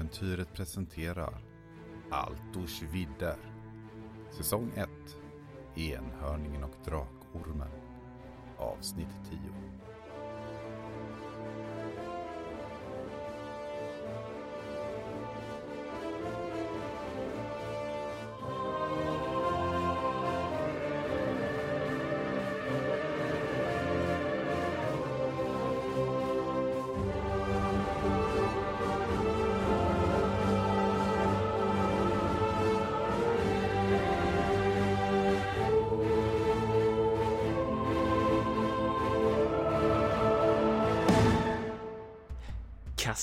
Äventyret presenterar Altors vidder. Säsong 1 Enhörningen och Drakormen. Avsnitt 10.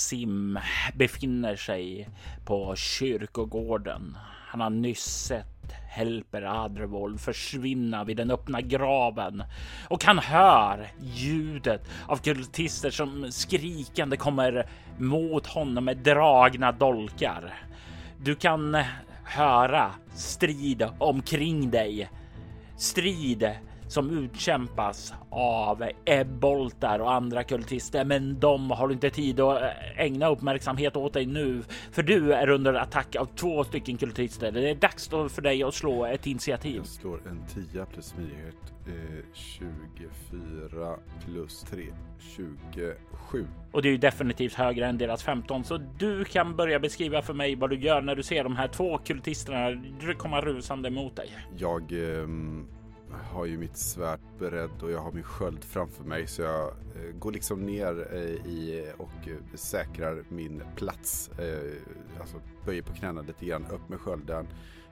Sim befinner sig på kyrkogården. Han har nyss sett Helper Adrevold försvinna vid den öppna graven och han hör ljudet av kultister som skrikande kommer mot honom med dragna dolkar. Du kan höra strid omkring dig. Strid som utkämpas av ebboltar och andra kultister. Men de har inte tid att ägna uppmärksamhet åt dig nu, för du är under attack av två stycken kultister. Det är dags för dig att slå ett initiativ. Jag slår en 10 plus smidighet. Eh, 24 plus 3. 27. Och det är ju definitivt högre än deras 15, så du kan börja beskriva för mig vad du gör när du ser de här två kultisterna komma rusande mot dig. Jag ehm, har ju mitt svärd beredd och jag har min sköld framför mig så jag eh, går liksom ner eh, i och eh, säkrar min plats. Eh, alltså böjer på knäna lite grann, upp med skölden,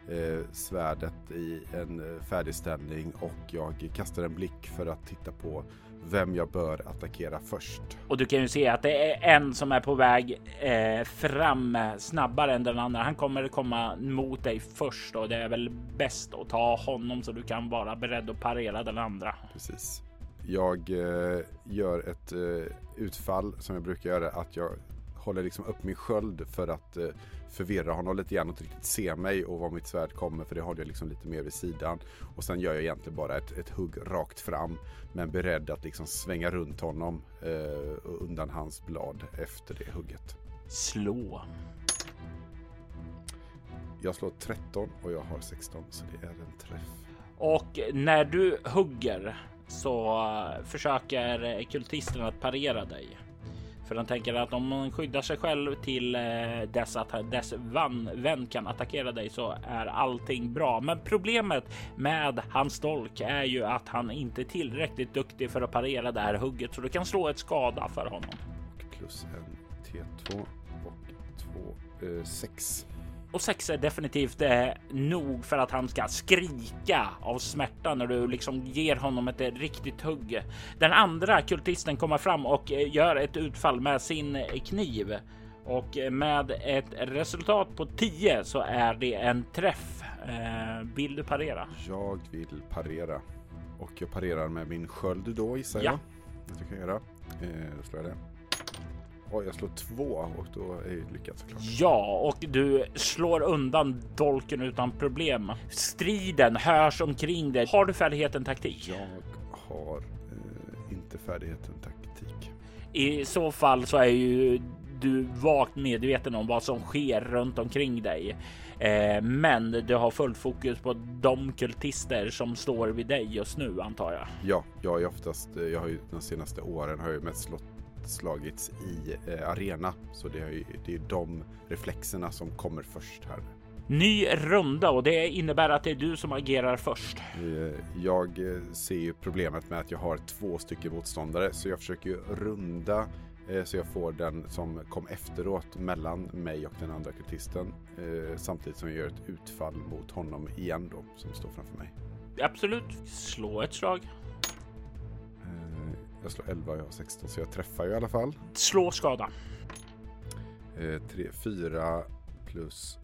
eh, svärdet i en eh, färdigställning och jag kastar en blick för att titta på vem jag bör attackera först. Och du kan ju se att det är en som är på väg eh, fram snabbare än den andra. Han kommer komma mot dig först och det är väl bäst att ta honom så du kan vara beredd att parera den andra. Precis. Jag eh, gör ett eh, utfall som jag brukar göra, att jag håller liksom upp min sköld för att eh, förvirra honom lite grann och inte riktigt se mig och var mitt svärd kommer för det har jag liksom lite mer vid sidan. Och sen gör jag egentligen bara ett, ett hugg rakt fram men beredd att liksom svänga runt honom eh, undan hans blad efter det hugget. Slå. Jag slår 13 och jag har 16 så det är en träff. Och när du hugger så försöker kultisterna att parera dig. För han tänker att om man skyddar sig själv till eh, dess att dess van, vän kan attackera dig så är allting bra. Men problemet med hans dolk är ju att han inte är tillräckligt duktig för att parera det här hugget så du kan slå ett skada för honom. Och plus en T2 och 2, eh, 6. Och sex är definitivt eh, nog för att han ska skrika av smärta när du liksom ger honom ett eh, riktigt hugg. Den andra kultisten kommer fram och eh, gör ett utfall med sin kniv och med ett resultat på 10 så är det en träff. Eh, vill du parera? Jag vill parera och jag parerar med min sköld då gissar Ja. jag jag kan göra. Eh, då slår jag det. Oj, jag slår två och då är jag lyckad såklart. Ja, och du slår undan dolken utan problem. Striden hörs omkring dig. Har du färdigheten taktik? Jag har eh, inte färdigheten taktik. I så fall så är ju du vagt medveten om vad som sker runt omkring dig. Eh, men du har fullt fokus på de kultister som står vid dig just nu antar jag. Ja, jag är oftast, eh, jag har ju de senaste åren har jag mest slått, slagits i eh, arena. Så det är det är de reflexerna som kommer först här. Ny runda och det innebär att det är du som agerar först. Eh, Jag eh, ser ju problemet med att jag har två stycken motståndare så jag försöker ju runda eh, så jag får den som kom efteråt mellan mig och den andra kultisten eh, samtidigt som jag gör ett utfall mot honom igen då som står framför mig. Absolut, slå ett slag. Eh, Jag slår 11 och jag har 16 så jag träffar ju i alla fall. Slå skada. 3, 4 plus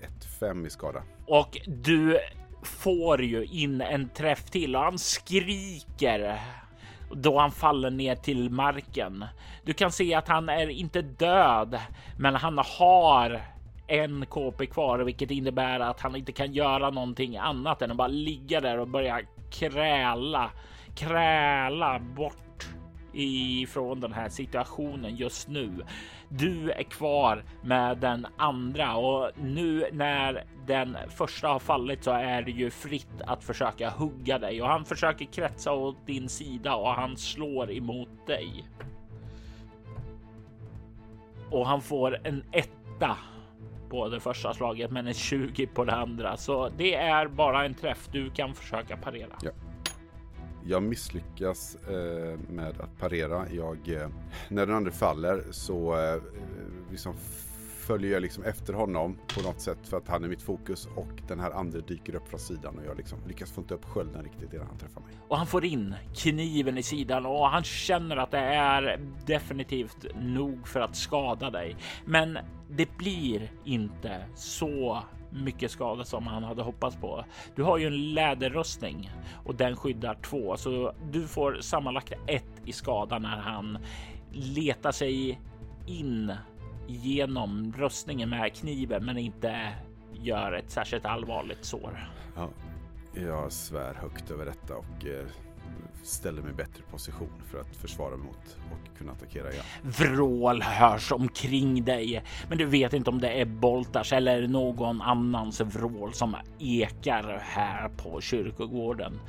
1, 5 i skada. Och du får ju in en träff till och han skriker då han faller ner till marken. Du kan se att han är inte död, men han har en KP kvar, vilket innebär att han inte kan göra någonting annat än att bara ligga där och börja kräla, kräla bort ifrån den här situationen just nu. Du är kvar med den andra och nu när den första har fallit så är det ju fritt att försöka hugga dig och han försöker kretsa åt din sida och han slår emot dig. Och han får en etta på det första slaget, men en 20 på det andra. Så det är bara en träff. Du kan försöka parera. Ja. Jag misslyckas eh, med att parera. Jag, eh, när den andra faller så eh, liksom följer jag liksom efter honom på något sätt för att han är mitt fokus och den här andra dyker upp från sidan och jag liksom lyckas få inte upp skölden riktigt innan han träffar mig. Och han får in kniven i sidan och han känner att det är definitivt nog för att skada dig. Men det blir inte så mycket skada som han hade hoppats på. Du har ju en läderrustning och den skyddar två, så du får sammanlagt ett i skada när han letar sig in genom rustningen med kniven, men inte gör ett särskilt allvarligt sår. Ja, jag svär högt över detta och eh, ställer mig i bättre position för att försvara mig mot och kunna attackera igen. Vrål hörs omkring dig, men du vet inte om det är Boltars eller någon annans vrål som ekar här på kyrkogården.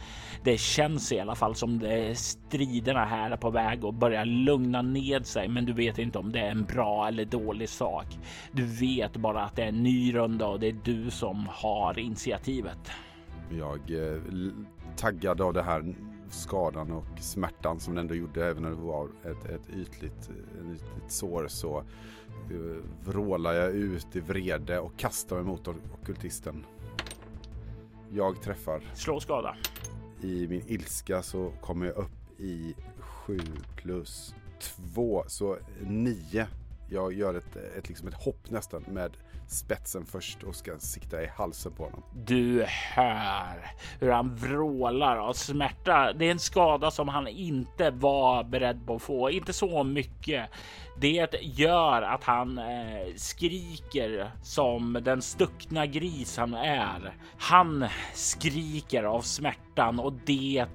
Det känns i alla fall som det striderna här är på väg att börja lugna ned sig, men du vet inte om det är en bra eller dålig sak. Du vet bara att det är en ny runda och det är du som har initiativet. Jag eh, taggad av det här skadan och smärtan som den ändå gjorde även när det var ett, ett ytligt, ett ytligt sår så uh, vrålar jag ut i vrede och kastar mig mot okultisten. Jag träffar. Slå skada. I min ilska så kommer jag upp i 7 plus 2 så 9. Jag gör ett, ett, liksom ett hopp nästan med spetsen först och ska sikta i halsen på honom. Du hör hur han vrålar av smärta. Det är en skada som han inte var beredd på att få, inte så mycket. Det gör att han eh, skriker som den stuckna gris han är. Han skriker av smärtan och det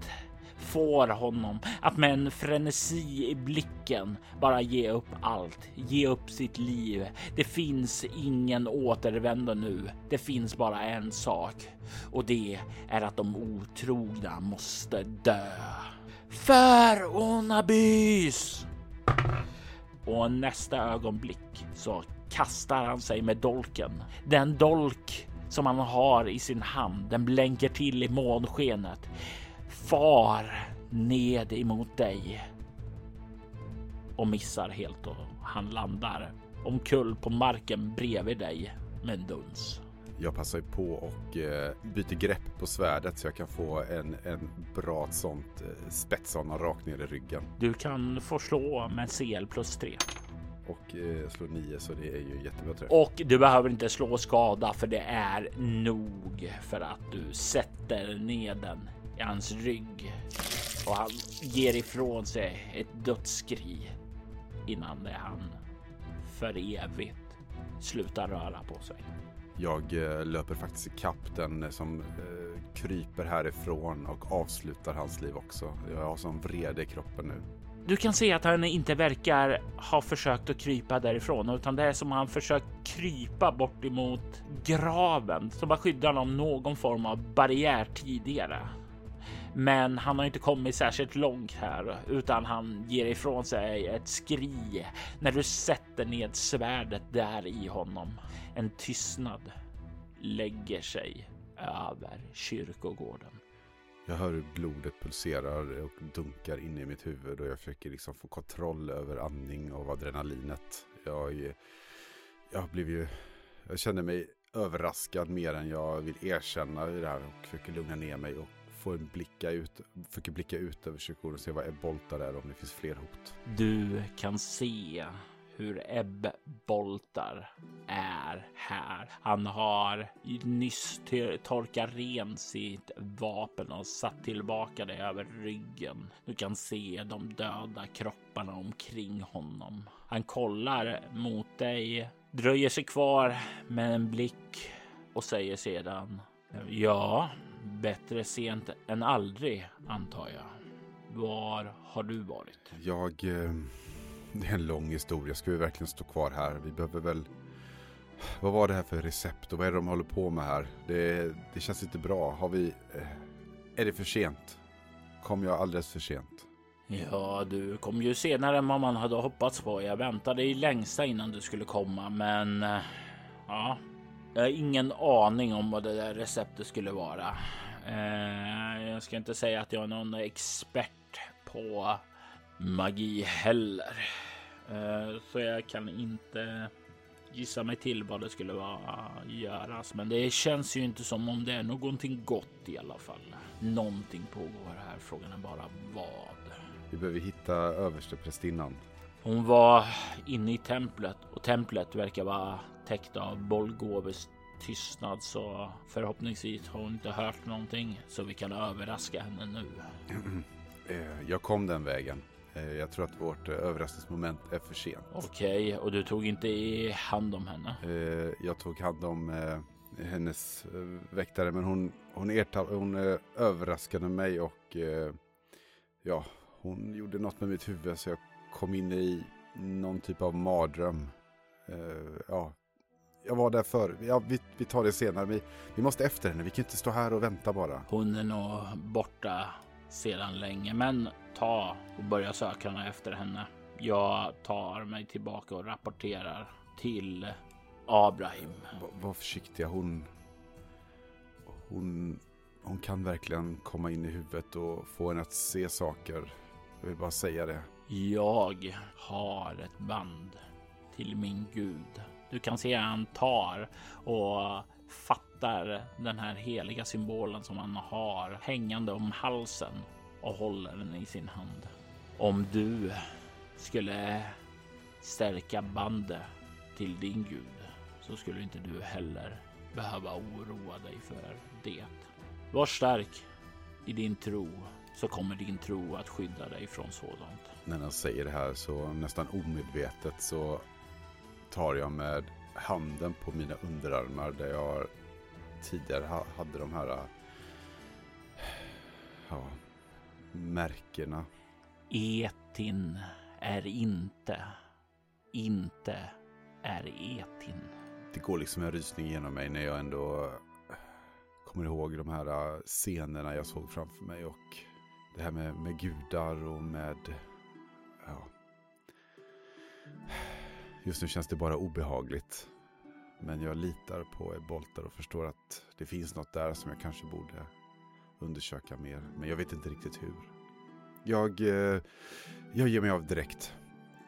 får honom att med en frenesi i blicken bara ge upp allt, ge upp sitt liv. Det finns ingen återvändo nu. Det finns bara en sak och det är att de otrogna måste dö. För Onabys! Och nästa ögonblick så kastar han sig med dolken. Den dolk som han har i sin hand, den blänker till i månskenet far ned emot dig och missar helt och han landar omkull på marken bredvid dig med en duns. Jag passar på och eh, byter grepp på svärdet så jag kan få en, en bra sånt eh, spetsarna rakt ner i ryggen. Du kan få slå med CL plus 3. Och eh, slå 9 så det är ju jättebra träff. Och du behöver inte slå skada för det är nog för att du sätter ner den i hans rygg och han ger ifrån sig ett dödsskri innan det han för evigt slutar röra på sig. Jag eh, löper faktiskt i kapp den som eh, kryper härifrån och avslutar hans liv också. Jag har sån vrede i kroppen nu. Du kan se att han inte verkar ha försökt att krypa därifrån, utan det är som han försökt krypa bort emot graven som var skyddad av någon form av barriär tidigare. Men han har inte kommit särskilt långt här utan han ger ifrån sig ett skri när du sätter ned svärdet där i honom. En tystnad lägger sig över kyrkogården. Jag hör hur blodet pulserar och dunkar in i mitt huvud och jag försöker liksom få kontroll över andning och adrenalinet. Jag, jag blev ju, jag känner mig överraskad mer än jag vill erkänna i det här och försöker lugna ner mig och får blicka ut, försöker blicka ut över kyrkogården och se vad Ebboltar är om det finns fler hot. Du kan se hur Ebboltar är här. Han har nyss torkat ren sitt vapen och satt tillbaka det över ryggen. Du kan se de döda kropparna omkring honom. Han kollar mot dig, dröjer sig kvar med en blick och säger sedan Ja, Bättre sent än aldrig, antar jag. Var har du varit? Jag... Eh, det är en lång historia. Ska vi verkligen stå kvar här? Vi behöver väl... Vad var det här för recept och vad är det de håller på med här? Det, det känns inte bra. Har vi... Eh, är det för sent? Kom jag alldeles för sent? Ja, du kom ju senare än vad man hade hoppats på. Jag väntade i längsta innan du skulle komma, men eh, ja, jag har ingen aning om vad det där receptet skulle vara. Eh, jag ska inte säga att jag är någon expert på magi heller, eh, så jag kan inte gissa mig till vad det skulle vara göras. Men det känns ju inte som om det är någonting gott i alla fall. Någonting pågår här. Frågan är bara vad. Vi behöver hitta översteprästinnan. Hon var inne i templet och templet verkar vara täckt av Bolgoves tystnad så förhoppningsvis har hon inte hört någonting så vi kan överraska henne nu. Eh, jag kom den vägen. Eh, jag tror att vårt eh, överraskningsmoment är för sent. Okej, okay, och du tog inte i hand om henne? Jag tog hand om hennes väktare, men hon, hon, erta, hon överraskade mig och ja, hon gjorde något med mitt huvud så jag kom in i någon typ av mardröm. Ja, jag var där förr. Ja, vi, vi tar det senare. Vi, vi måste efter henne. Vi kan inte stå här och vänta bara. Hon är nog borta sedan länge, men ta och börja söka efter henne. Jag tar mig tillbaka och rapporterar till Abraham. Var, var försiktiga. Hon, hon, hon kan verkligen komma in i huvudet och få en att se saker jag vill bara säga det. Jag har ett band till min gud. Du kan se han tar och fattar den här heliga symbolen som han har hängande om halsen och håller den i sin hand. Om du skulle stärka bandet till din gud så skulle inte du heller behöva oroa dig för det. Var stark i din tro så kommer din tro att skydda dig från sådant. När han säger det här så nästan omedvetet så tar jag med handen på mina underarmar där jag tidigare hade de här ja, märkena. Etin är inte, inte är Etin. Det går liksom en rysning genom mig när jag ändå kommer ihåg de här scenerna jag såg framför mig och det här med, med gudar och med... Ja. Just nu känns det bara obehagligt. Men jag litar på Boltar och förstår att det finns något där som jag kanske borde undersöka mer. Men jag vet inte riktigt hur. Jag, eh, jag ger mig av direkt.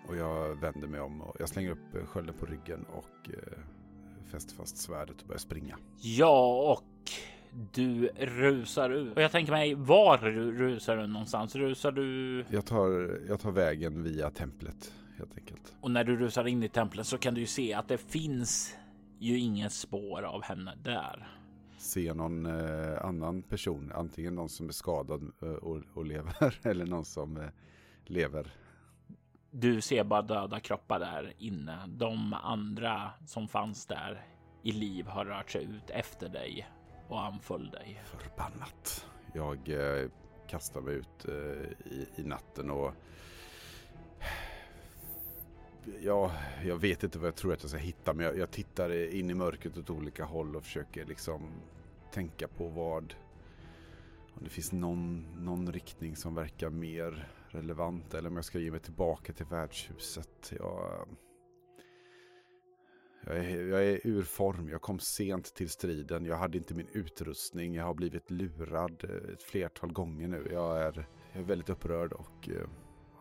Och jag vänder mig om och jag slänger upp skölden på ryggen och eh, fäster fast svärdet och börjar springa. Ja, och du rusar ut. Och jag tänker mig, var rusar du någonstans? Rusar du? Jag tar, jag tar vägen via templet helt enkelt. Och när du rusar in i templet så kan du ju se att det finns ju inget spår av henne där. Se någon eh, annan person, antingen någon som är skadad eh, och, och, lever eller någon som eh, lever. Du ser bara döda kroppar där inne. De andra som fanns där i liv har rört sig ut efter dig och anföll dig. Förbannat. Jag eh, kastar mig ut eh, i, i, natten och Ja, jag vet inte vad jag tror att jag ska hitta men jag, jag tittar in i mörkret åt olika håll och försöker liksom tänka på vad om det finns någon, någon riktning som verkar mer relevant eller om jag ska ge mig tillbaka till värdshuset. Jag, jag är, jag är ur form, jag kom sent till striden, jag hade inte min utrustning, jag har blivit lurad eh, ett flertal gånger nu. Jag är, jag är väldigt upprörd och eh,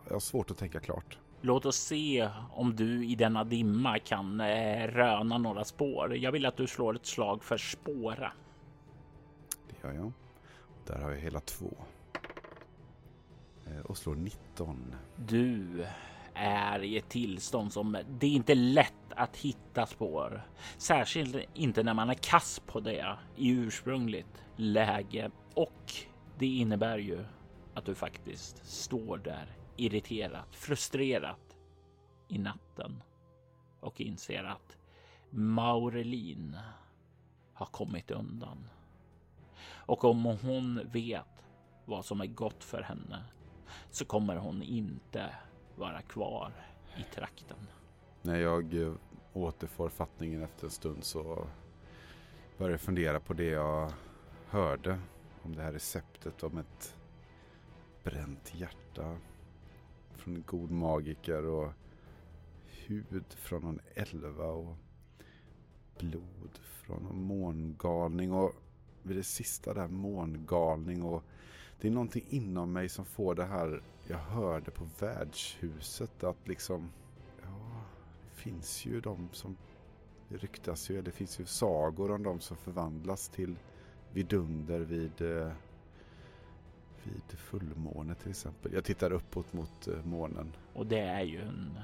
jag har svårt att tänka klart. Låt oss se om du i denna dimma kan eh, röna några spår. Jag vill att du slår ett slag för spåra. Det gör jag. Där har jag hela två. Och slår 19. Du är i ett tillstånd som det är inte lätt att hitta spår. Särskilt inte när man är kass på det i ursprungligt läge. Och det innebär ju att du faktiskt står där irriterat, frustrerat i natten och inser att Maurelin har kommit undan. Och om hon vet vad som är gott för henne så kommer hon inte vara kvar i trakten. När jag eh, återfår fattningen efter en stund så börjar jag fundera på det jag hörde om det här receptet om ett bränt hjärta från en god magiker och hud från någon elva och blod från någon mångalning. Och vid det sista där mångalning och det är någonting inom mig som får det här jag hörde på värdshuset att liksom ja, det finns ju de som det ryktas ju, det finns ju sagor om de som förvandlas till vidunder vid eh, vid fullmåne till exempel. Jag tittar uppåt mot eh, månen. Och det är ju en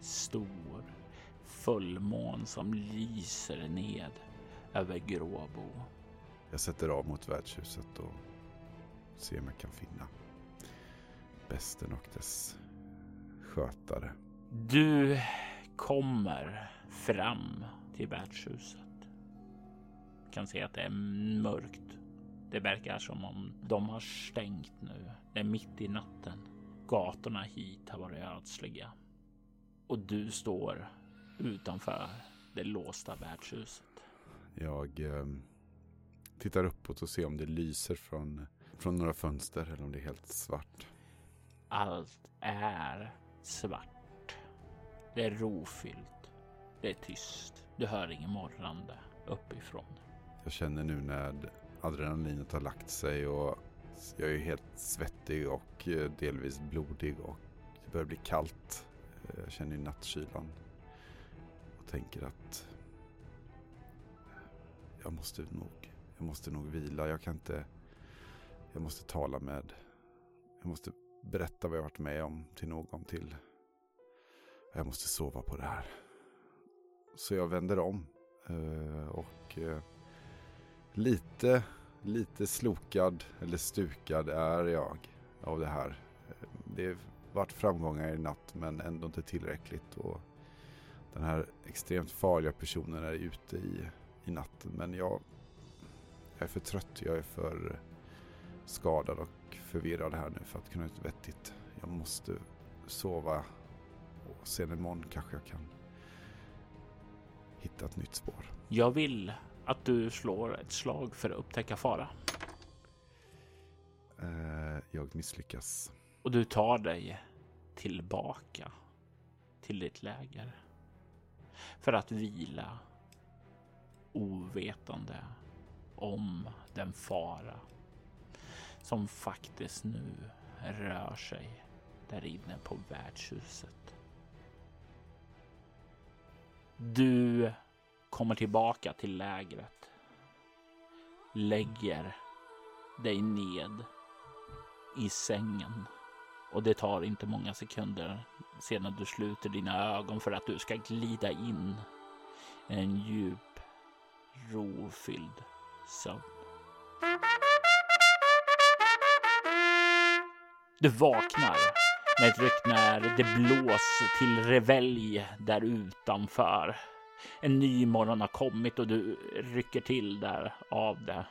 stor fullmån som lyser ned över Gråbo. Jag sätter av mot värdshuset och ser om jag kan finna besten och dess skötare. Du kommer fram till värdshuset. Kan se att det är mörkt. Det verkar som om de har stängt nu. Det är mitt i natten. Gatorna hit har varit ödsliga. Och du står utanför det låsta värdshuset. Jag eh, tittar uppåt och ser om det lyser från, från några fönster eller om det är helt svart. Allt är svart. Det är rofyllt. Det är tyst. Du hör inget morrande uppifrån. Jag känner nu när adrenalinet har lagt sig och jag är helt svettig och eh, delvis blodig och det börjar bli kallt. Eh, jag känner ju nattkylan och tänker att jag måste nog, jag måste nog vila. Jag kan inte, jag måste tala med, jag måste berätta vad jag varit med om till någon till. Jag måste sova på det här. Så jag vänder om eh, och lite, lite slokad eller stukad är jag av det här. Det har varit framgångar i natt men ändå inte tillräckligt. Och den här extremt farliga personen är ute i, i natten. Men jag, jag är för trött, jag är för skadad och förvirrad här nu för att kunna ut vettigt. Jag måste sova och sen imorgon kanske jag kan hitta ett nytt spår. Jag vill att du slår ett slag för att upptäcka fara. Uh, jag misslyckas. Och du tar dig tillbaka till ditt läger för att vila ovetande om den fara som faktiskt nu rör sig där inne på värdshuset. Du kommer tillbaka till lägret. Lägger dig ned i sängen och det tar inte många sekunder sedan du sluter dina ögon för att du ska glida in i en djup, rofylld sömn. Du vaknar med ett ryck när det blåser till revelj där utanför. En ny morgon har kommit och du rycker till där av det.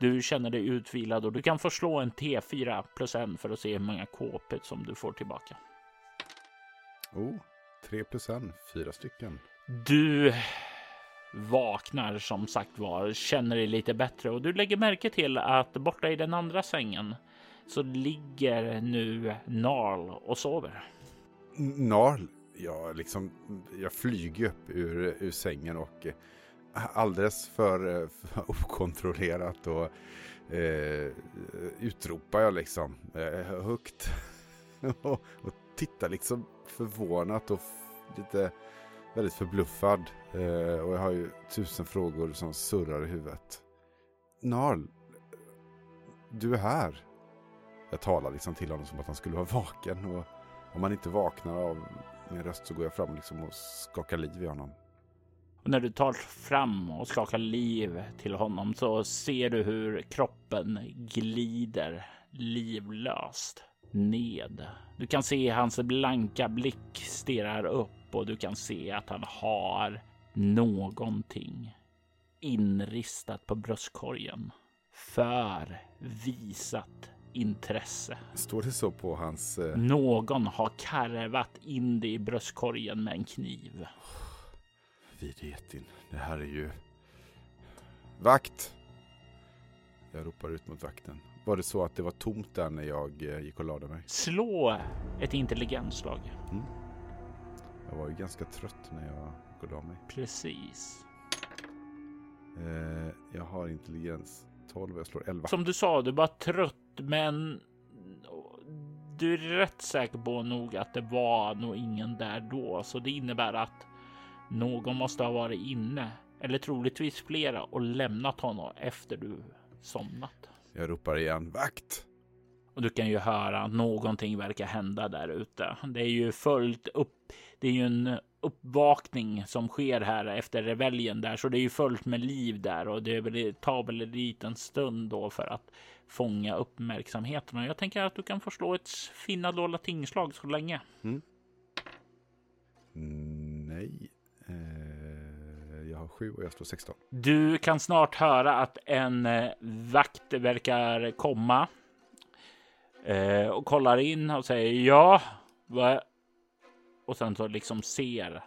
Du känner dig utvilad och du kan få slå en T4 plus en för att se hur många KP som du får tillbaka. Oh, 3 plus en, fyra stycken. Du vaknar som sagt var, känner dig lite bättre och du lägger märke till att borta i den andra sängen så ligger nu Narl och sover. Narl? Jag, liksom, jag flyger upp ur, ur sängen och eh, alldeles för, eh, för okontrollerat och eh, utropar jag liksom eh, högt. och, och tittar liksom förvånat och lite väldigt förbluffad. Eh, och jag har ju tusen frågor som surrar i huvudet. Narl, du är här. Jag talar liksom till honom som att han skulle vara vaken. Och om han inte vaknar av min röst så går jag fram liksom och skakar liv i honom. Och när du tar fram och skakar liv till honom så ser du hur kroppen glider livlöst ned. Du kan se hans blanka blick stirrar upp och du kan se att han har någonting inristat på bröstkorgen för visat intresse. Står det så på hans... Eh... Någon har karvat in det i bröstkorgen med en kniv. Vidhetin, det här är ju... Vakt! Jag ropar ut mot vakten. Var det så att det var tomt där när jag eh, gick och lade mig? Slå ett intelligensslag. Mm. Jag var ju ganska trött när jag gick och la mig. Precis. Eh, jag har intelligens 12 och jag slår 11. Som du sa, du var trött, men du är rätt säker på nog att det var nog ingen där då, så det innebär att någon måste ha varit inne eller troligtvis flera och lämnat honom efter du somnat. Jag ropar igen vakt. Och du kan ju höra att någonting verkar hända där ute. Det är ju fullt upp. Det är ju en uppvakning som sker här efter reveljen där, så det är ju fullt med liv där och det, väl, tar väl en liten stund då för att fånga uppmärksamheten. Och jag tänker att du kan få slå ett finna dolda tingslag så länge. Mm. Nej. Eh, jag har sju och jag slår 16. Du kan snart höra att en eh, vakt verkar komma eh, och kollar in och säger ja. Och sen så liksom ser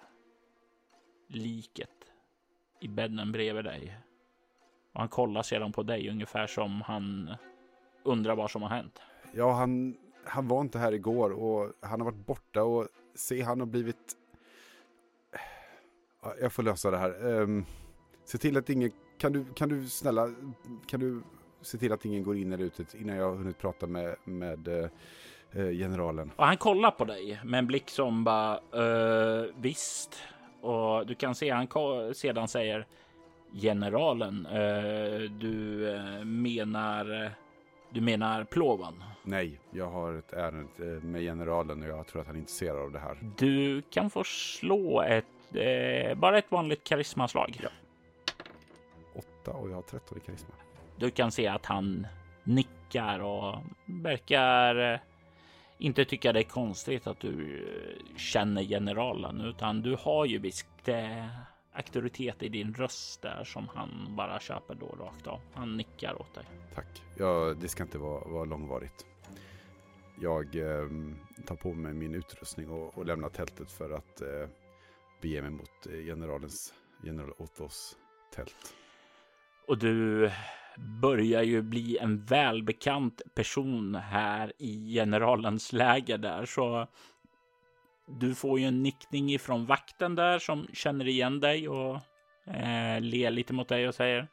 liket i bädden bredvid dig. Och han kollar sedan på dig ungefär som han undrar vad som har hänt. Ja, han, han var inte här igår och han har varit borta och se han har blivit... Jag får lösa det här. Um, se till att ingen... Kan du, kan du snälla, kan du se till att ingen går in eller ut innan jag har hunnit prata med, med uh, generalen. Och han kollar på dig med en blick som bara uh, visst. Och du kan se han sedan säger generalen. Uh, du menar du menar Plovan? Nej, jag har ett ärende med generalen och jag tror att han är intresserad av det här. Du kan få slå ett, eh, bara ett vanligt karismaslag. Ja. Åtta och jag har 13 i karisma. Du kan se att han nickar och verkar eh, inte tycka det är konstigt att du eh, känner generalen, utan du har ju visst eh, auktoritet i din röst där som han bara köper då rakt av. Han nickar åt dig. Tack. Ja, det ska inte vara, vara långvarigt. Jag eh, tar på mig min utrustning och, och lämnar tältet för att eh, bege mig mot eh, generalens, general Ottos tält. Och du börjar ju bli en välbekant person här i generalens läger där, så du får ju en nickning ifrån vakten där som känner igen dig och eh, ler lite mot dig och säger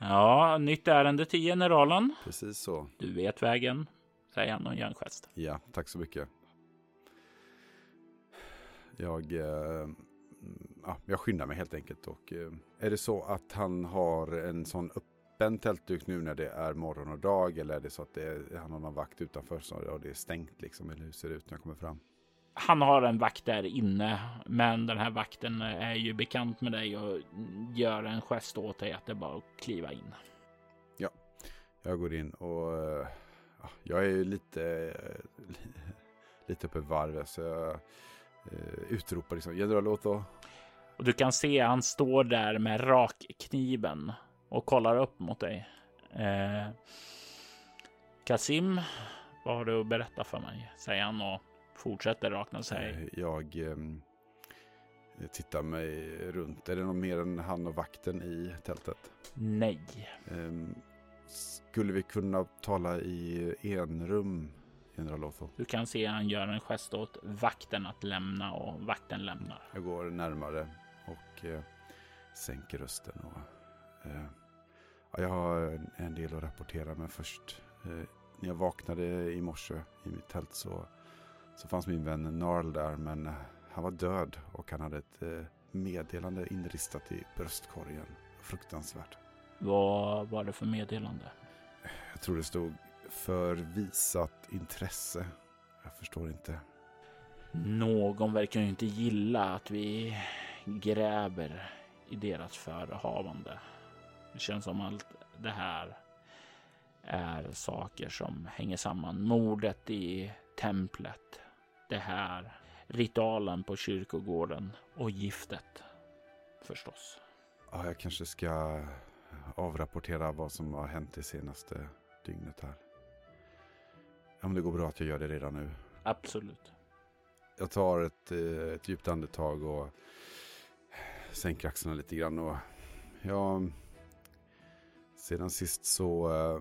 Ja, nytt ärende till generalen. Precis så. Du vet vägen, säger han och gör en gest. Ja, tack så mycket. Jag, eh, ja, jag skyndar mig helt enkelt och eh, är det så att han har en sån öppen tältduk nu när det är morgon och dag eller är det så att det är, han har någon vakt utanför så och det är stängt liksom eller hur ser det ut när jag kommer fram? han har en vakt där inne, men den här vakten är ju bekant med dig och gör en gest åt dig att det är bara att kliva in. Ja, jag går in och ja, jag är lite, lite uppe i varv så jag eh, utropar liksom general Otto. Och du kan se han står där med rakkniven och kollar upp mot dig. Eh, Kasim, vad har du att berätta för mig? Säger han och fortsätter rakna sig. Eh, jag eh, tittar mig runt. Är det någon mer än han och vakten i tältet? Nej. Eh, skulle vi kunna tala i enrum, general Otho? Du kan se han gör en gest åt vakten att lämna och vakten lämnar. Jag går närmare och eh, sänker rösten. Och, jag har en del att rapportera, men först eh, när jag vaknade i morse i mitt tält så så fanns min vän Narl där, men eh, han var död och han hade ett eh, meddelande inristat i bröstkorgen. Fruktansvärt. Vad var det för meddelande? Jag tror det stod för visat intresse. Jag förstår inte. Någon verkar ju inte gilla att vi gräver i deras förehavande. Det känns som allt det här är saker som hänger samman. Mordet i templet, det här ritualen på kyrkogården och giftet förstås. Ja, jag kanske ska avrapportera vad som har hänt det senaste dygnet här. Om det går bra att jag gör det redan nu. Absolut. Jag tar ett, eh, ett djupt andetag och sänker axlarna lite grann. Och jag, sedan sist så... eh,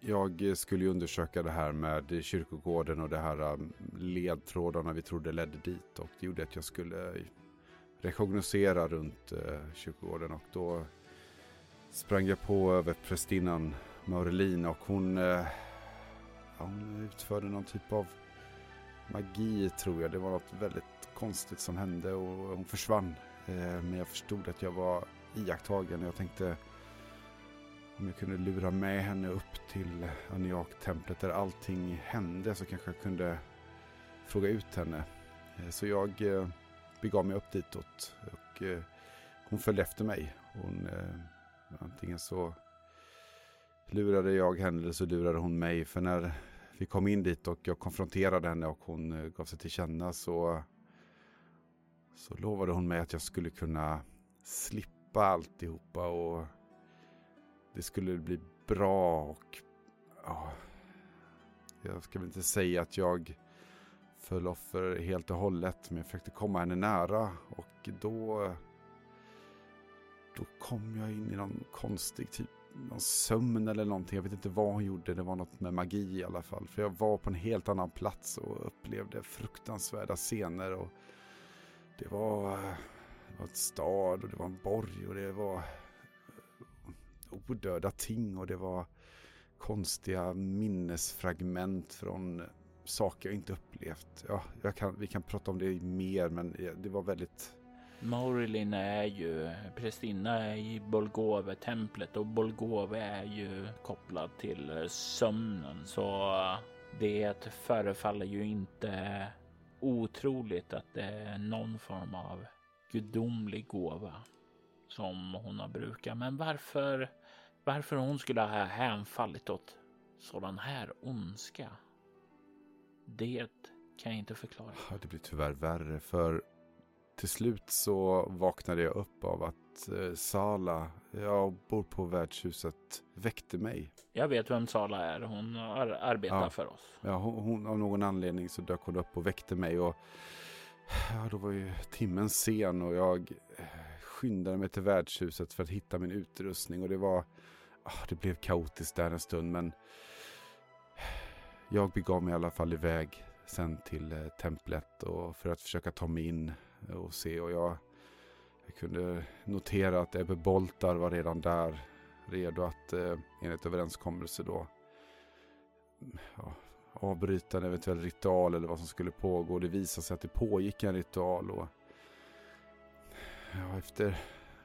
Jag skulle ju undersöka det här med kyrkogården och det här eh, ledtrådarna vi trodde ledde dit. Och det gjorde att jag skulle eh, rekognosera runt eh, kyrkogården. Och då sprang jag på över prästinnan Maurelin och hon, eh, ja, hon utförde någon typ av magi tror jag. Det var något väldigt konstigt som hände och hon försvann. Eh, men jag förstod att jag var iakttagen och jag tänkte om jag kunde lura med henne upp till Aniak-templet där allting hände så kanske jag kunde fråga ut henne. Eh, så jag eh, begav mig upp ditåt och eh, hon följde efter mig. Hon, antingen så lurade jag henne eller så lurade hon mig. För när vi kom in dit och jag konfronterade henne och hon gav sig till känna så, så lovade hon mig att jag skulle kunna slippa alltihopa och det skulle bli bra och ja, jag ska väl inte säga att jag föll offer helt och hållet men jag försökte komma henne nära och då då kom jag in i någon konstig typ någon sömn eller någonting. Jag vet inte vad hon gjorde. Det var något med magi i alla fall. För jag var på en helt annan plats och upplevde fruktansvärda scener. Och det var, det var ett stad och det var en borg och det var odöda ting och det var konstiga minnesfragment från saker jag inte upplevt. Ja, jag kan, vi kan prata om det mer men det var väldigt Maurelin är ju prästinna i Bolgove-templet och Bolgove är ju kopplad till sömnen så det förefaller ju inte otroligt att det är någon form av gudomlig gåva som hon har brukat. Men varför, varför hon skulle ha hänfallit åt sådan här ondska? Det kan jag inte förklara. Ja, det blir tyvärr värre för till slut så vaknade jag upp av att eh, Sala, jag bor på värdshuset, väckte mig. Jag vet vem Sala är. Hon ar arbetar Ja. för oss. Ja, hon, hon, av någon anledning så dök hon upp och väckte mig och ja, då var ju timmen sen och jag eh, skyndade mig till värdshuset för att hitta min utrustning och det var, ah, det blev kaotiskt där en stund men jag begav mig i alla fall iväg sen till eh, templet och för att försöka ta mig in och se och jag, jag kunde notera att Ebbe Boltar var redan där redo att eh, enligt överenskommelse då ja, avbryta en eventuell ritual eller vad som skulle pågå. Det visade sig att det pågick en ritual och ja, efter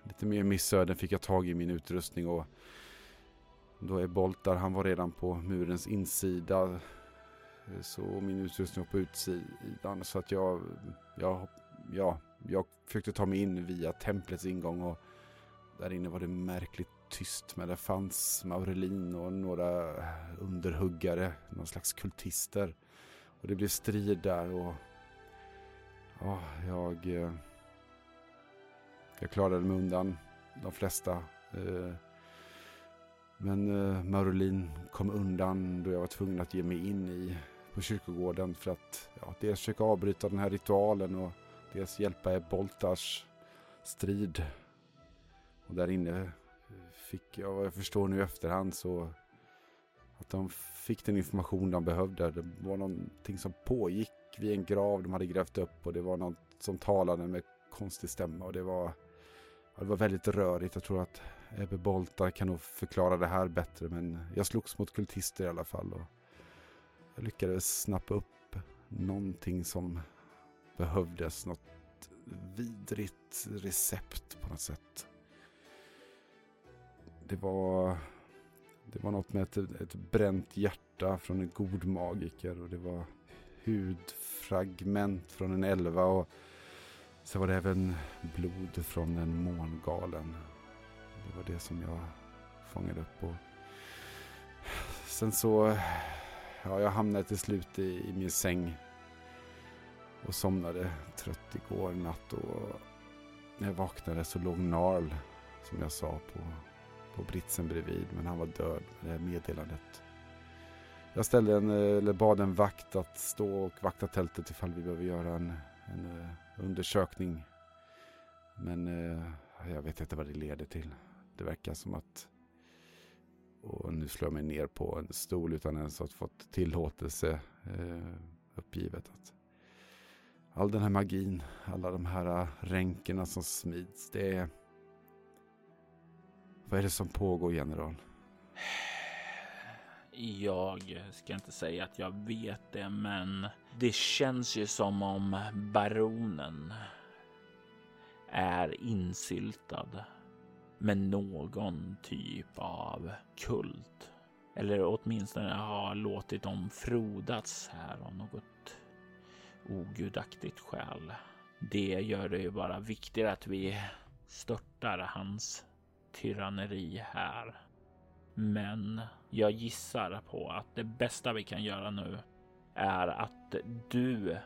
lite mer missöden fick jag tag i min utrustning och då är Boltar, han var redan på murens insida eh, så min utrustning var på utsidan så att jag, jag, ja, jag försökte ta mig in via templets ingång och där inne var det märkligt tyst men det fanns Maurelin och några underhuggare, någon slags kultister. Och det blev strid där och ja, jag, eh, jag klarade mig undan de flesta. Eh, men eh, Marolin kom undan då jag var tvungen att ge mig in i på kyrkogården för att ja, dels försöka avbryta den här ritualen och dels hjälpa Boltars strid. Och där inne fick jag, vad jag förstår nu i efterhand så att de fick den information de behövde. Det var någonting som pågick vid en grav de hade grävt upp och det var något som talade med konstig stämma och det var, det var väldigt rörigt. Jag tror att Ebbe Bolta kan nog förklara det här bättre men jag slogs mot kultister i alla fall och jag lyckades snappa upp någonting som behövdes. Något vidrigt recept på något sätt. Det var, det var något med ett, ett bränt hjärta från en god magiker och det var hudfragment från en elva och så var det även blod från en mångalen. Det var det som jag fångade upp och sen så, ja jag hamnade till slut i, i min säng och somnade trött igår natt och när jag vaknade så låg Narl som jag sa på, på britsen bredvid men han var död med det meddelandet. Jag ställde en, eh, eller bad en vakt att stå och vakta tältet ifall vi behöver göra en, en eh, undersökning. Men eh, jag vet inte vad det leder till. Det verkar som att... Och nu slår jag mig ner på en stol utan ens att fått tillåtelse eh, uppgivet. Att all den här magin, alla de här eh, ränkerna som smids, det är... Vad är det som pågår, general? Jag ska inte säga att jag vet det, men det känns ju som om baronen är insyltad med någon typ av kult. Eller åtminstone har låtit dem frodas här av något ogudaktigt skäl. Det gör det ju bara viktigare att vi störtar hans tyranneri här. Men jag gissar på att det bästa vi kan göra nu är att du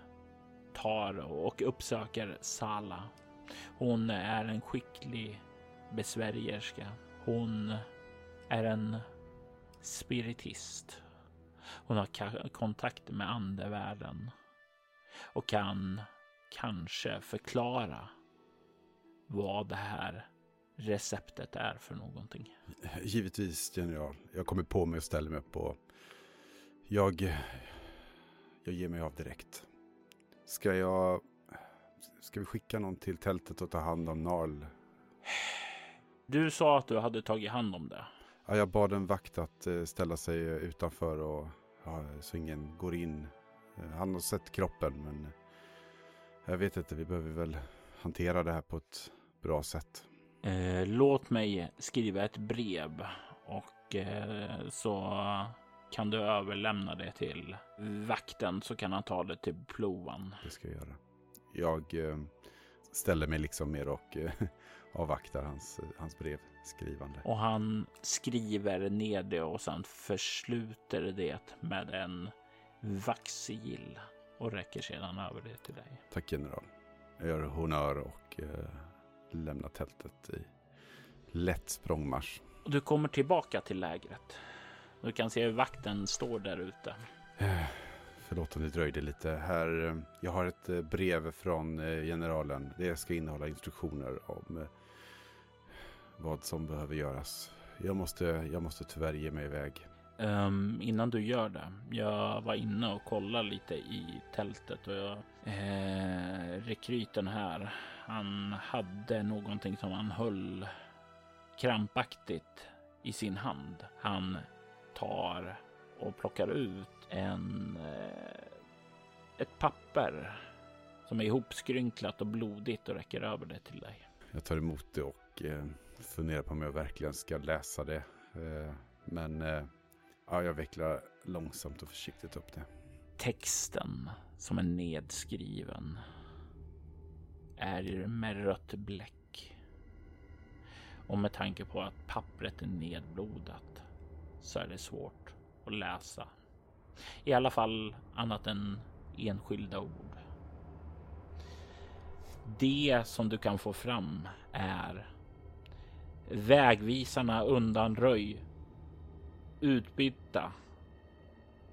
tar och uppsöker Sala. Hon är en skicklig besvärjerska. Hon är en spiritist. Hon har kontakt med andevärlden och kan kanske förklara vad det här receptet är för någonting. Givetvis, general. Jag kommer på mig och ställer mig upp och jag, jag ger mig av direkt. Ska jag... Ska vi skicka någon till tältet och ta hand om Narl? Du sa att du hade tagit hand om det. Ja, jag bad en vakt att eh, ställa sig utanför och ja, så ingen går in. Eh, han har sett kroppen men jag vet inte, vi behöver väl hantera det här på ett bra sätt. Eh, låt mig skriva ett brev och eh, så kan du överlämna det till vakten så kan han ta det till plovan. Det ska jag göra. Jag eh, ställer mig liksom mer och avvaktar hans, hans brevskrivande. Och han skriver ner det och sen försluter det med en vaxsigill och räcker sedan över det till dig. Tack general. Jag gör honör och eh, lämna tältet i lätt språngmarsch. Du kommer tillbaka till lägret. Du kan se hur vakten står där ute. Förlåt om det dröjde lite. Här, eh, jag har ett eh, brev från eh, generalen. Det ska innehålla instruktioner om vad som behöver göras. Jag måste, jag måste tyvärr ge mig iväg. Um, innan du gör det. Jag var inne och kollade lite i tältet och jag, eh, rekryten här. Han hade någonting som han höll krampaktigt i sin hand. Han tar och plockar ut en eh, ett papper som är ihopskrynklat och blodigt och räcker över det till dig. Jag tar emot det och eh, funderar på om jag verkligen ska läsa det. Eh, men Ja, jag vecklar långsamt och försiktigt upp det. Texten som är nedskriven är med rött bläck. Och med tanke på att pappret är nedblodat så är det svårt att läsa. I alla fall annat än enskilda ord. Det som du kan få fram är vägvisarna undanröj utbytta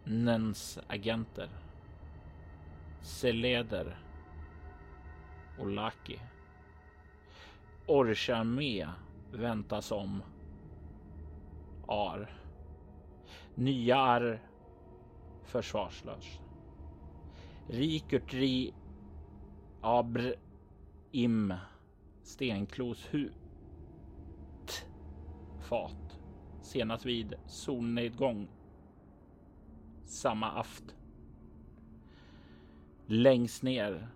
Nens agenter. Seleder och Laki. Orcharmé väntas om Ar. Nya Ar försvarslös. Rikurtri Abr Im Stenklos Hut. Fat senast vid solnedgång samma aft. Längst ner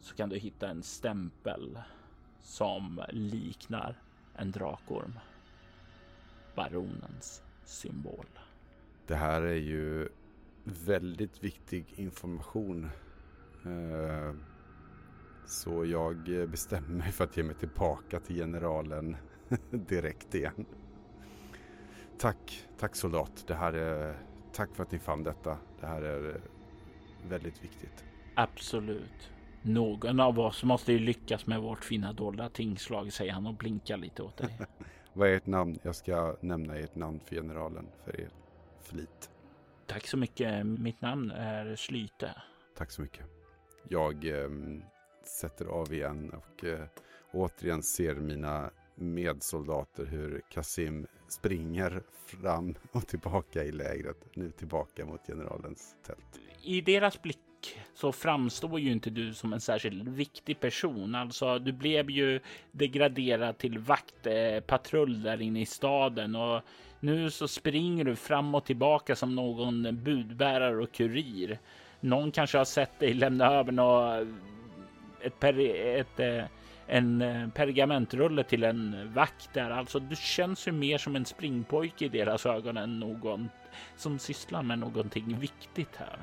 så kan du hitta en stämpel som liknar en drakorm. Baronens symbol. Det här är ju väldigt viktig information. Eh, så jag bestämmer mig för att ge mig tillbaka till generalen direkt igen. Tack, tack soldat. Det här är, tack för att ni fann detta. Det här är väldigt viktigt. Absolut. Någon av oss måste ju lyckas med vårt fina dolda tingslag, säger han och blinkar lite åt dig. Vad är ert namn? Jag ska nämna ert namn för generalen för er flit. Tack så mycket. Mitt namn är Slyte. Tack så mycket. Jag eh, sätter av igen och eh, återigen ser mina medsoldater hur Kasim springer fram och tillbaka i lägret. Nu tillbaka mot generalens tält. I deras blick så framstår ju inte du som en särskilt viktig person. Alltså, du blev ju degraderad till vaktpatrull där inne i staden och nu så springer du fram och tillbaka som någon budbärare och kurir. Någon kanske har sett dig lämna över något, ett, per, ett, eh, en eh, pergamentrulle till en vakt där. Alltså, du känns ju mer som en springpojke i deras ögon än någon som sysslar med någonting viktigt här.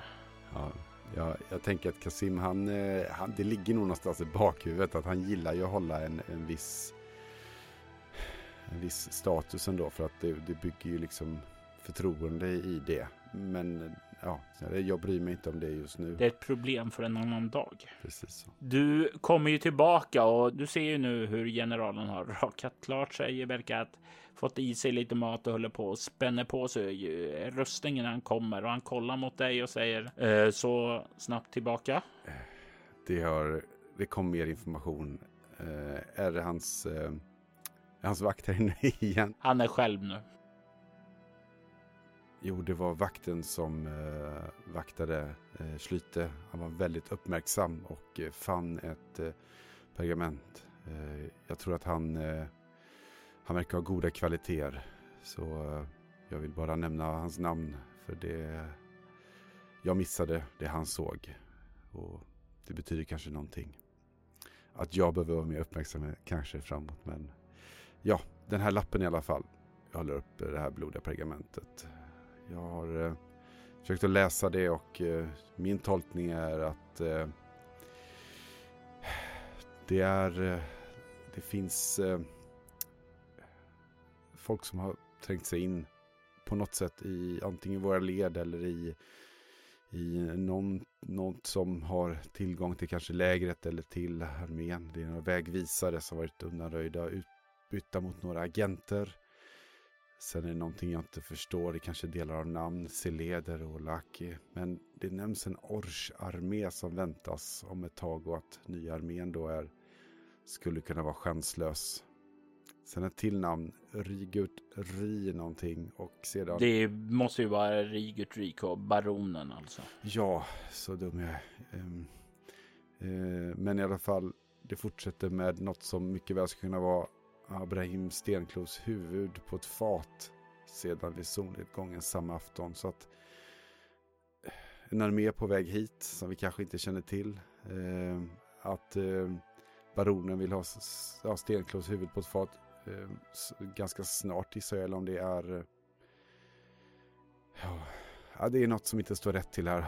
Ja, jag, jag tänker att Kasim, han, eh, han, det ligger nog någonstans i bakhuvudet att han gillar ju att hålla en, en viss en viss status ändå för att det, det bygger ju liksom förtroende i det. Men ja, jag bryr mig inte om det just nu. Det är ett problem för en annan dag. Precis så. Du kommer ju tillbaka och du ser ju nu hur generalen har rakat klart sig. Verkar att fått i sig lite mat och håller på och spänner på sig rustningen när han kommer och han kollar mot dig och säger eh, så snabbt tillbaka. Det har. Det kom mer information. Eh, är det hans? Eh, hans vakt här inne igen? Han är själv nu. Jo, det var vakten som eh, vaktade eh, Schlyte. Han var väldigt uppmärksam och eh, fann ett eh, pergament. Eh, jag tror att han, eh, han verkar ha goda kvaliteter. Så eh, jag vill bara nämna hans namn. För det jag missade det han såg. Och det betyder kanske någonting. Att jag behöver vara mer uppmärksam kanske framåt. Men ja, den här lappen i alla fall. Jag håller upp det här blodiga pergamentet. Jag har eh, försökt att läsa det och eh, min tolkning är att eh, det är eh, det finns eh, folk som har trängt sig in på något sätt i antingen våra led eller i, i någon, något som har tillgång till kanske lägret eller till armén. Det är några vägvisare som varit undanröjda, utbytta mot några agenter. Sen är det någonting jag inte förstår. Det kanske delar av namn, Seleder och Laki. Men det nämns en Orch-armé som väntas om ett tag och att nya armén då är, skulle kunna vara chanslös. Sen ett till namn, Rigut Ri någonting och sedan... Det måste ju vara Rigut Riko, baronen alltså. Ja, så dum jag är. Um, uh, men i alla fall, det fortsätter med något som mycket väl ska kunna vara Abraham Stenklos huvud på ett fat sedan vid solnedgången samma afton. Så att eh, en armé på väg hit som vi kanske inte känner till. Eh, att eh, baronen vill ha ja, Stenklos huvud på ett fat eh, Eh, ganska snart gissar jag. Eller om det är... Eh, ja, det är något som inte står rätt till här.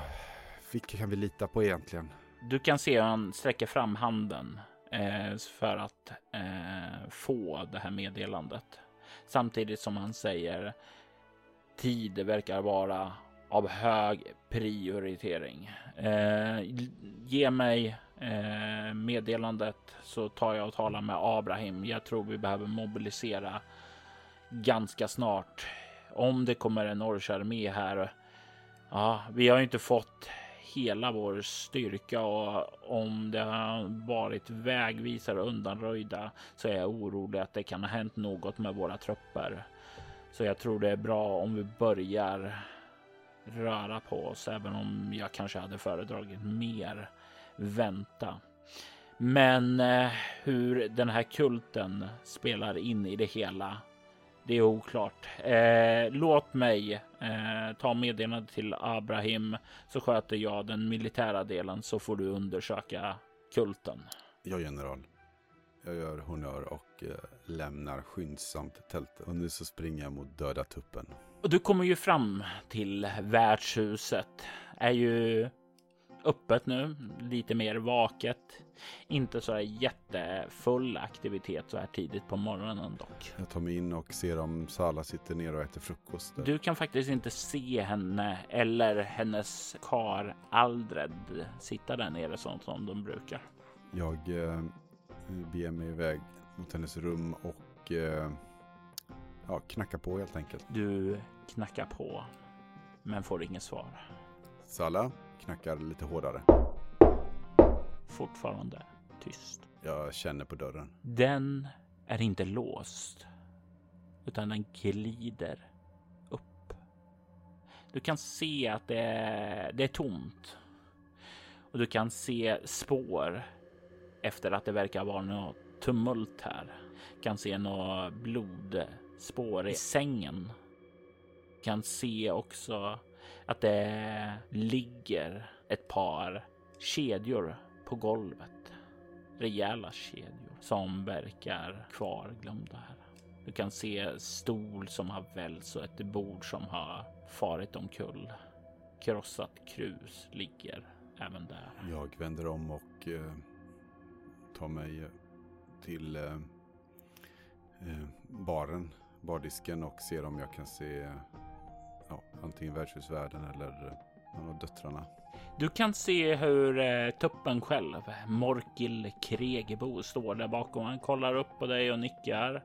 Vilka kan vi lita på egentligen? Du kan se hur han sträcker fram handen eh, för att eh, få det här meddelandet. Samtidigt som han säger tid verkar vara av hög prioritering. Eh, ge mig eh, meddelandet så tar jag och talar med Abraham. Jag tror vi behöver mobilisera ganska snart. Om det kommer en Orcharmé här. Ja, vi har ju inte fått hela vår styrka och om det har varit vägvisare undanröjda så är jag orolig att det kan ha hänt något med våra trupper. Så jag tror det är bra om vi börjar röra på oss, även om jag kanske hade föredragit mer vänta. Men eh, hur den här kulten spelar in i det hela det är oklart. Eh, låt mig eh, ta meddelandet till Abraham så sköter jag den militära delen så får du undersöka kulten. Ja, general. Jag gör honör och lämnar skyndsamt tältet. Och nu så springer jag mot döda tuppen. Och du kommer ju fram till värdshuset. Är ju öppet nu, lite mer vaket. Inte så jättefull aktivitet så här tidigt på morgonen dock. Jag tar mig in och ser om Sala sitter ner och äter frukost. Du kan faktiskt inte se henne eller hennes kar Aldred sitta där nere sånt som de brukar. Jag eh, beger mig iväg mot hennes rum och eh, ja, knackar på helt enkelt. Du knackar på men får inget svar. Salla knackar lite hårdare. Fortfarande tyst. Jag känner på dörren. Den är inte låst, utan den glider upp. Du kan se att det är, det är tomt och du kan se spår efter att det verkar vara något tumult här. Du kan se några blodspår i sängen. Du kan se också att det ligger ett par kedjor på golvet. Rejäla kedjor som verkar kvarglömda här. Du kan se stol som har välts och ett bord som har farit omkull. Krossat krus ligger även där. Jag vänder om och eh, tar mig eh, till eh, eh, baren, bardisken och ser om jag kan se eh, ja, antingen värdshusvärden eller någon av döttrarna. Du kan se hur eh, tuppen själv, Morkil Kregebo, står där bakom. Han kollar upp på dig och nickar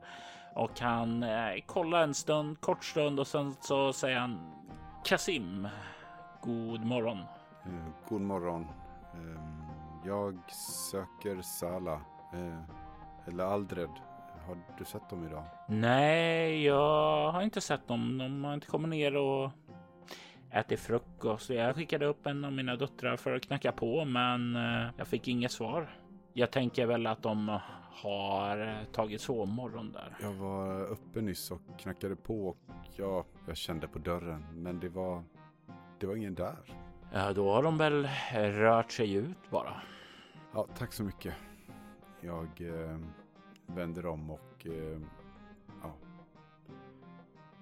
och han eh, kollar en stund, kort stund och sen så säger han Kasim, god morgon. Eh, god morgon. Eh, jag söker Sala. Eh, eller Aldred. Har du sett dem idag? Nej, jag har inte sett dem. De har inte kommit ner och ätit frukost. Jag skickade upp en av mina döttrar för att knacka på, men eh, jag fick inget svar. Jag tänker väl att de har tagit sovmorgon där. Jag var uppe nyss och knackade på och ja, jag kände på dörren. Men det var, det var ingen där. Ja, då har de väl rört sig ut bara. Ja, tack så mycket. Jag eh, vänder om och eh, ja,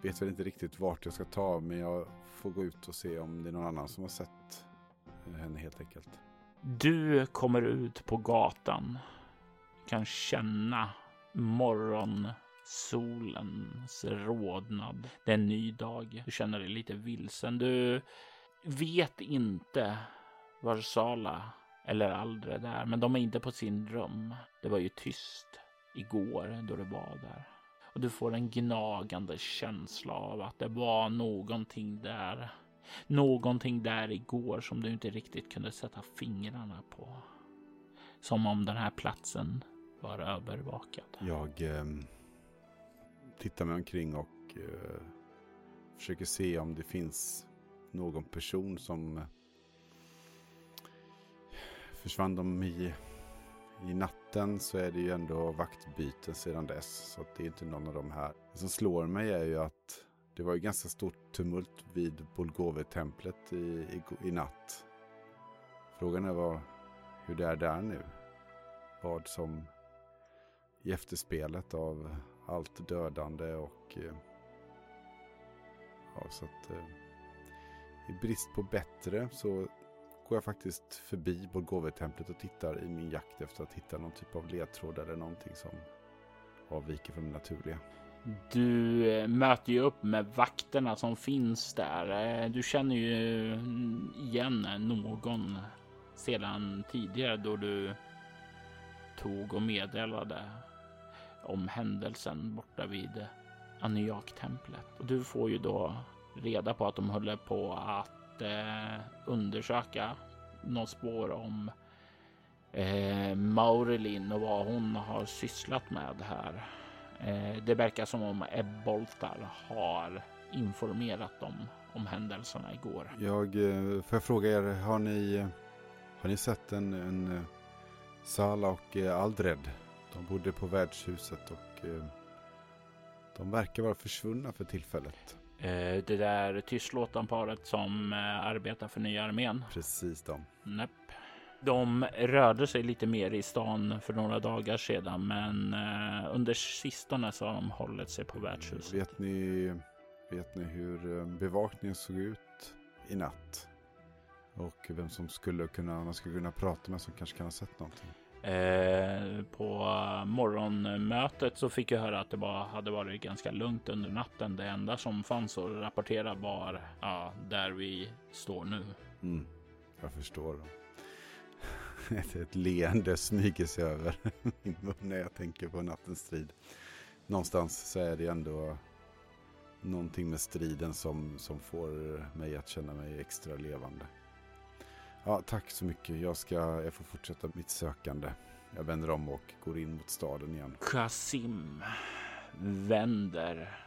vet väl inte riktigt vart jag ska ta men jag får gå ut och se om det är någon annan som har sett henne helt enkelt. Du kommer ut på gatan. Kan känna morgonsolens rodnad. Det är en ny dag. Du känner dig lite vilsen. Du vet inte var Sala eller Aldre är, men de är inte på sin rum. Det var ju tyst igår då du var där. Och du får en gnagande känsla av att det var någonting där. Någonting där igår som du inte riktigt kunde sätta fingrarna på. Som om den här platsen var övervakad. Jag eh, tittar mig omkring och eh, försöker se om det finns någon person som eh, försvann de i, i natten så är det ju ändå vaktbyten sedan dess. Så att det är inte någon av de här. Det som slår mig är ju att det var ju ganska stort tumult vid Bulgove-templet i, i, i natt. Frågan är vad, hur det är där nu. Vad som i efterspelet av allt dödande och eh, ja, så att eh, i brist på bättre så går jag faktiskt förbi Borgovetemplet och tittar i min jakt efter att hitta någon typ av ledtråd eller någonting som avviker från det naturliga. Du eh, möter ju upp med vakterna som finns där. Eh, du känner ju mm, igen någon sedan tidigare då du tog och meddelade om händelsen borta vid Aniak-templet. Och du får ju då reda på att de håller på att eh, undersöka något spår om eh, Maurelin och vad hon har sysslat med här. Eh, det verkar som om Ebboltar har informerat dem om händelserna igår. Jag eh, får jag fråga er, har ni, har ni sett en, en eh, Sala och eh, Aldred? De bodde på värdshuset och eh, de verkar vara försvunna för tillfället. Eh, det där tystlåtanparet som eh, arbetar för nya armén. Precis de. Näpp. De rörde sig lite mer i stan för några dagar sedan, men eh, under sistone så har de hållit sig på värdshuset. Vet ni, vet ni hur bevakningen såg ut i natt? Och vem som skulle kunna, man skulle kunna prata med som kanske kan ha sett någonting? Eh, på morgonmötet så fick jag höra att det bara hade varit ganska lugnt under natten. Det enda som fanns att rapportera var ja, där vi står nu. Mm, jag förstår. Ett, ett leende smyger sig över min mun när jag tänker på nattens strid. Någonstans så är det ändå någonting med striden som, som får mig att känna mig extra levande. Ja, tack så mycket. Jag ska jag får fortsätta mitt sökande. Jag vänder om och går in mot staden igen. Kasim vänder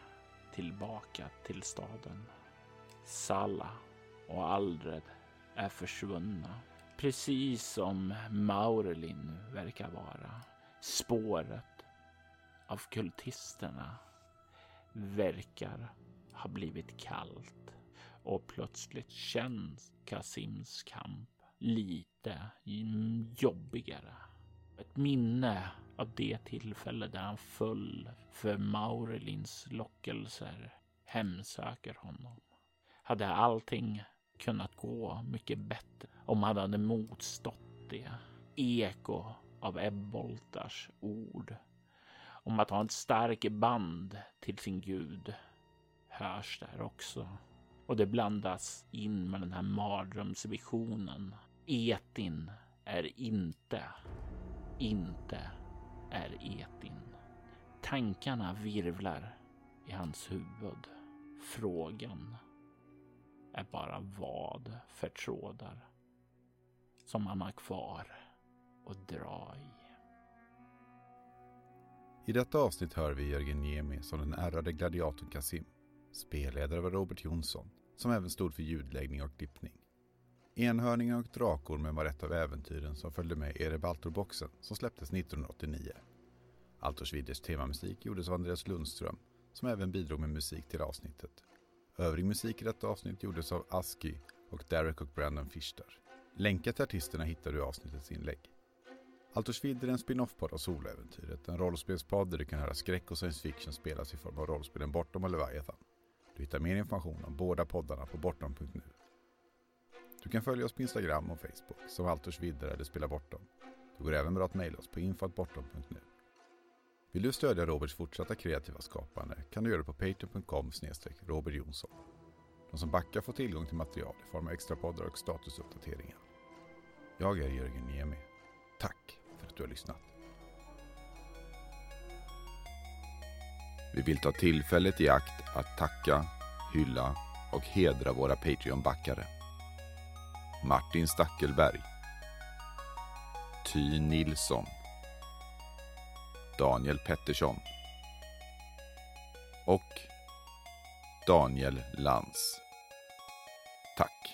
tillbaka till staden. Salla och Aldred är försvunna. Precis som Maurelin verkar vara. Spåret av kultisterna verkar ha blivit kallt och plötsligt känns Kasims kamp lite jobbigare. Ett minne av det tillfälle där han föll för Maurelins lockelser hemsöker honom. Hade allting kunnat gå mycket bättre om han hade motstått det? Eko av Ebboltars ord om att ha ett starkt band till sin gud hörs där också. Och det blandas in med den här mardrömsvisionen. Etin är inte, inte är Etin. Tankarna virvlar i hans huvud. Frågan är bara vad för trådar som han har kvar att dra i. I detta avsnitt hör vi Jörgen Niemi som den ärrade gladiatorn Kasim. Spelledare var Robert Jonsson, som även stod för ljudläggning och klippning. Enhörningar och drakormen var ett av äventyren som följde med Erebaltor-boxen som släpptes 1989. Altorsvidders temamusik gjordes av Andreas Lundström, som även bidrog med musik till avsnittet. Övrig musik i detta avsnitt gjordes av Aski och Derek och Brandon Fischter. Länkar till artisterna hittar du i avsnittets inlägg. Altersvild är en spin-off-podd av soloäventyret. En rollspelspodd där du kan höra skräck och science fiction spelas i form av rollspelen Bortom och Leviathan. Du hittar mer information om båda poddarna på bortom.nu. Du kan följa oss på Instagram och Facebook som Altersvidder eller Spela Bortom. Det går även bra att mejla oss på info.bortom.nu. Vill du stödja Roberts fortsatta kreativa skapande kan du göra det på patreon.com Robert Jonsson. De som backar får tillgång till material i form av extra poddar och statusuppdateringar. Jag är Jörgen Niemi. Tack för att du har lyssnat. Vi vill ta tillfället i akt att tacka, hylla och hedra våra Patreon-backare. Martin Stackelberg Ty Nilsson Daniel Pettersson och Daniel Lantz. Tack!